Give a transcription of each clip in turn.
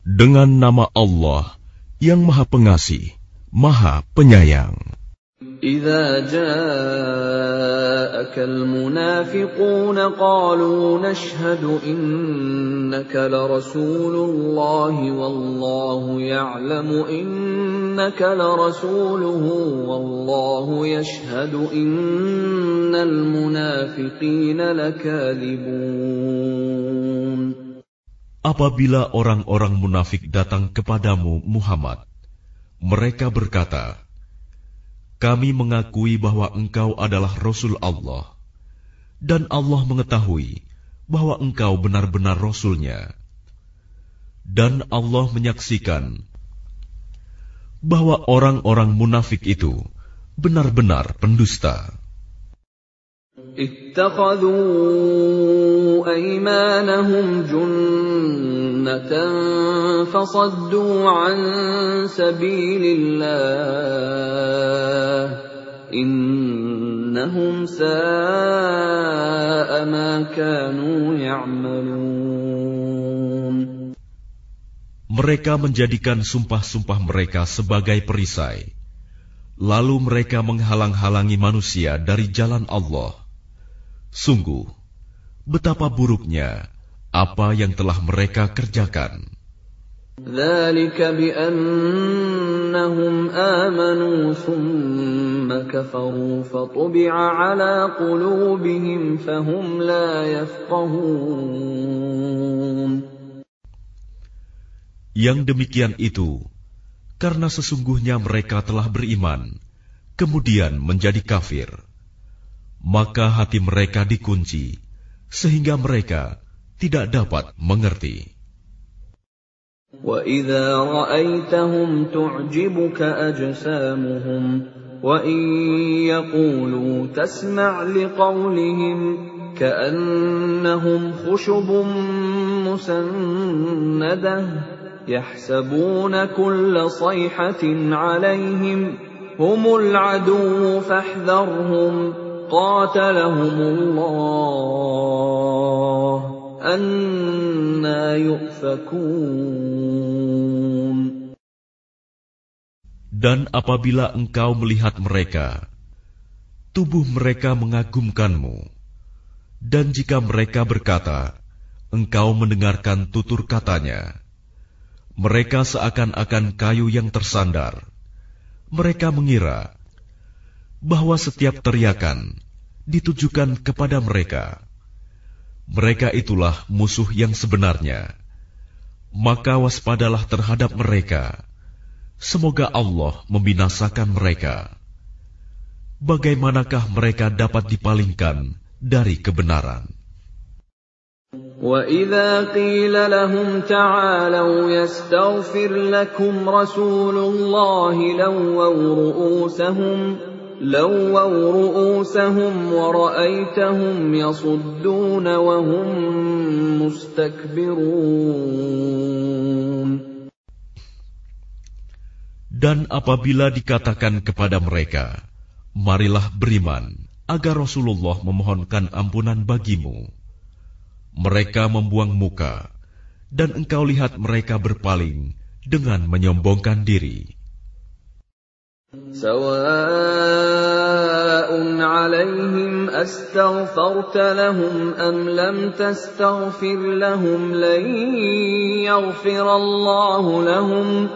Dengan nama Allah yang Maha Pengasih, Maha Penyayang. إذا جاءك المنافقون قالوا نشهد إنك لرسول الله والله يعلم إنك لرسوله والله يشهد إن المنافقين لكاذبون Apabila orang-orang munafik datang kepadamu, Muhammad, mereka berkata, kami mengakui bahwa engkau adalah Rasul Allah, dan Allah mengetahui bahwa engkau benar-benar Rasulnya. Dan Allah menyaksikan bahwa orang-orang munafik itu benar-benar pendusta. اتخذوا أيمانهم جنة فصدوا عن سبيل الله إنهم ساء ما كانوا يعملون Mereka menjadikan sumpah-sumpah mereka sebagai perisai. Lalu mereka menghalang-halangi manusia dari jalan Allah. Sungguh, betapa buruknya apa yang telah mereka kerjakan. ذلك بأنهم آمنوا ثم كفروا فطبع على قلوبهم فهم لا يفقهون Yang demikian itu, karena sesungguhnya mereka telah beriman, kemudian menjadi kafir maka hati mereka dikunci, sehingga mereka tidak dapat mengerti. وَإِذَا رَأَيْتَهُمْ تُعْجِبُكَ أَجْسَامُهُمْ وَإِنْ يَقُولُوا تَسْمَعْ لِقَوْلِهِمْ كَأَنَّهُمْ خُشُبٌ مُّسَنَّدَةٌ يَحْسَبُونَ كُلَّ صَيْحَةٍ عَلَيْهِمْ هُمُ الْعَدُوُّ فَاحْذَرْهُمْ قاتلهم الله Dan apabila engkau melihat mereka, tubuh mereka mengagumkanmu. Dan jika mereka berkata, engkau mendengarkan tutur katanya, mereka seakan-akan kayu yang tersandar. Mereka mengira bahwa setiap teriakan ditujukan kepada mereka Mereka itulah musuh yang sebenarnya. Maka waspadalah terhadap mereka. Semoga Allah membinasakan mereka. Bagaimanakah mereka dapat dipalingkan dari kebenaran? وَإِذَا قِيلَ لَهُمْ تَعَالَوْا يَسْتَغْفِرْ لَكُمْ رَسُولُ اللَّهِ لَوَّوْا رُءُوسَهُمْ لووا رؤوسهم ورأيتهم يصدون وهم مستكبرون Dan apabila dikatakan kepada mereka, Marilah beriman, agar Rasulullah memohonkan ampunan bagimu. Mereka membuang muka, dan engkau lihat mereka berpaling dengan menyombongkan diri. سواء عليهم أستغفرت لهم أم لم تستغفر لهم لن يغفر الله لهم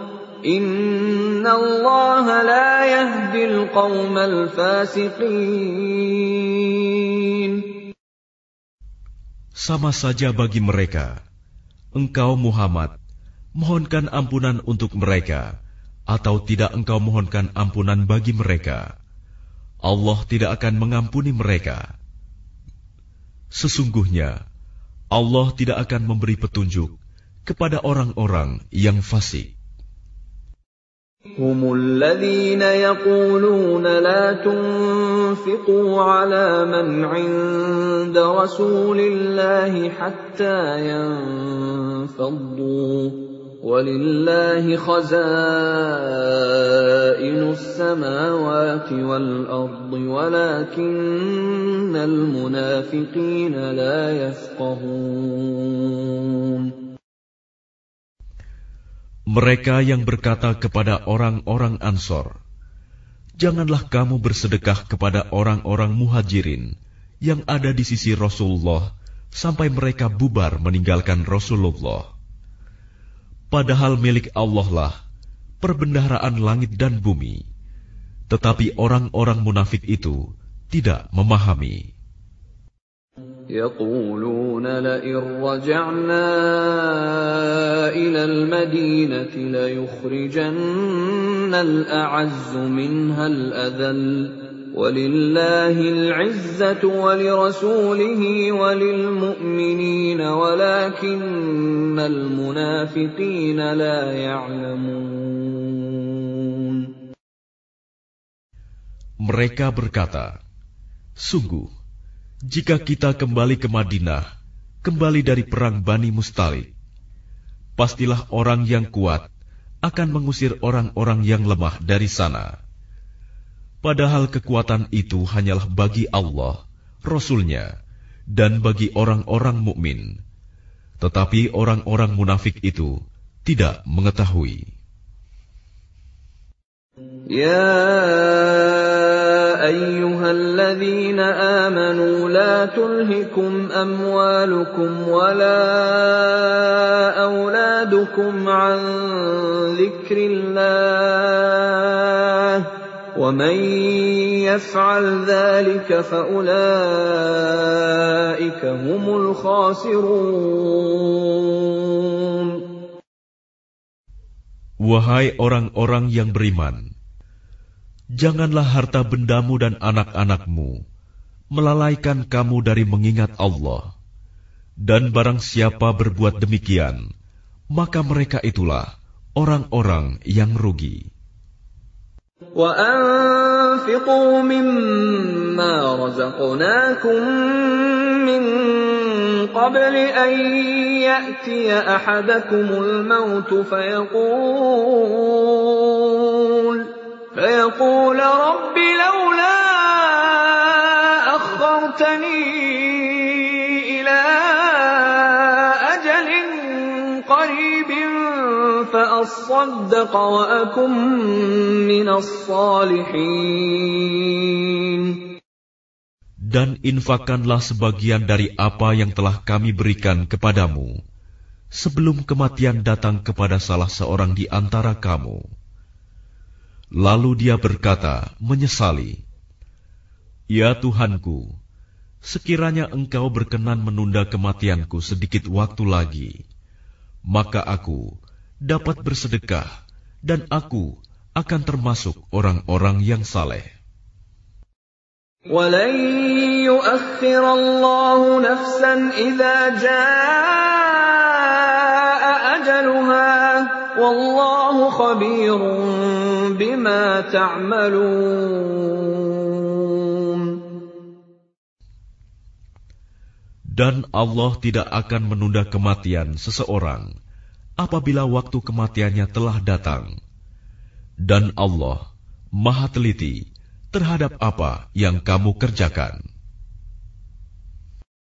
إن الله لا يهدي القوم الفاسقين Sama saja bagi mereka, engkau Muhammad, mohonkan ampunan untuk mereka, atau tidak engkau mohonkan ampunan bagi mereka, Allah tidak akan mengampuni mereka. Sesungguhnya, Allah tidak akan memberi petunjuk kepada orang-orang yang fasik. هم الذين يقولون لا تنفقوا على من عند رسول الله حتى ينفضوا ولله خزائن السماوات والأرض ولكن المنافقين لا يفقهون Mereka yang berkata kepada orang-orang Ansor, Janganlah kamu bersedekah kepada orang-orang muhajirin yang ada di sisi Rasulullah sampai mereka bubar meninggalkan Rasulullah. Padahal milik Allah lah perbendaharaan langit dan bumi. Tetapi orang-orang munafik itu tidak memahami. يقولون لئن رجعنا إلى المدينة ليخرجن الأعز منها الأذل ولله العزة ولرسوله وللمؤمنين ولكن المنافقين لا يعلمون Mereka berkata, Sungguh, jika kita kembali ke Madinah, kembali dari perang Bani Mustalik, pastilah orang yang kuat akan mengusir orang-orang yang lemah dari sana. Padahal kekuatan itu hanyalah bagi Allah, Rasulnya, dan bagi orang-orang mukmin. Tetapi orang-orang munafik itu tidak mengetahui. Ya ayyuhalladzina amanu la tulhikum amwalukum wala عن an الله ومن يفعل ذلك فأولئك هم الخاسرون Wahai orang-orang yang beriman, janganlah harta bendamu dan anak-anakmu melalaikan kamu dari mengingat Allah. Dan barang siapa berbuat demikian, maka mereka itulah orang-orang yang rugi. وأنفقوا مما رزقناكم من قبل أن يأتي أحدكم الموت فيقول فيقول رب فأصدق وأكن من الصالحين Dan infakkanlah sebagian dari apa yang telah kami berikan kepadamu, sebelum kematian datang kepada salah seorang di antara kamu. Lalu dia berkata, menyesali, Ya Tuhanku, sekiranya engkau berkenan menunda kematianku sedikit waktu lagi, maka aku dapat bersedekah, dan aku akan termasuk orang-orang yang saleh. Dan Allah tidak akan menunda kematian seseorang apabila waktu kematiannya telah datang. Dan Allah Maha Teliti terhadap apa yang kamu kerjakan.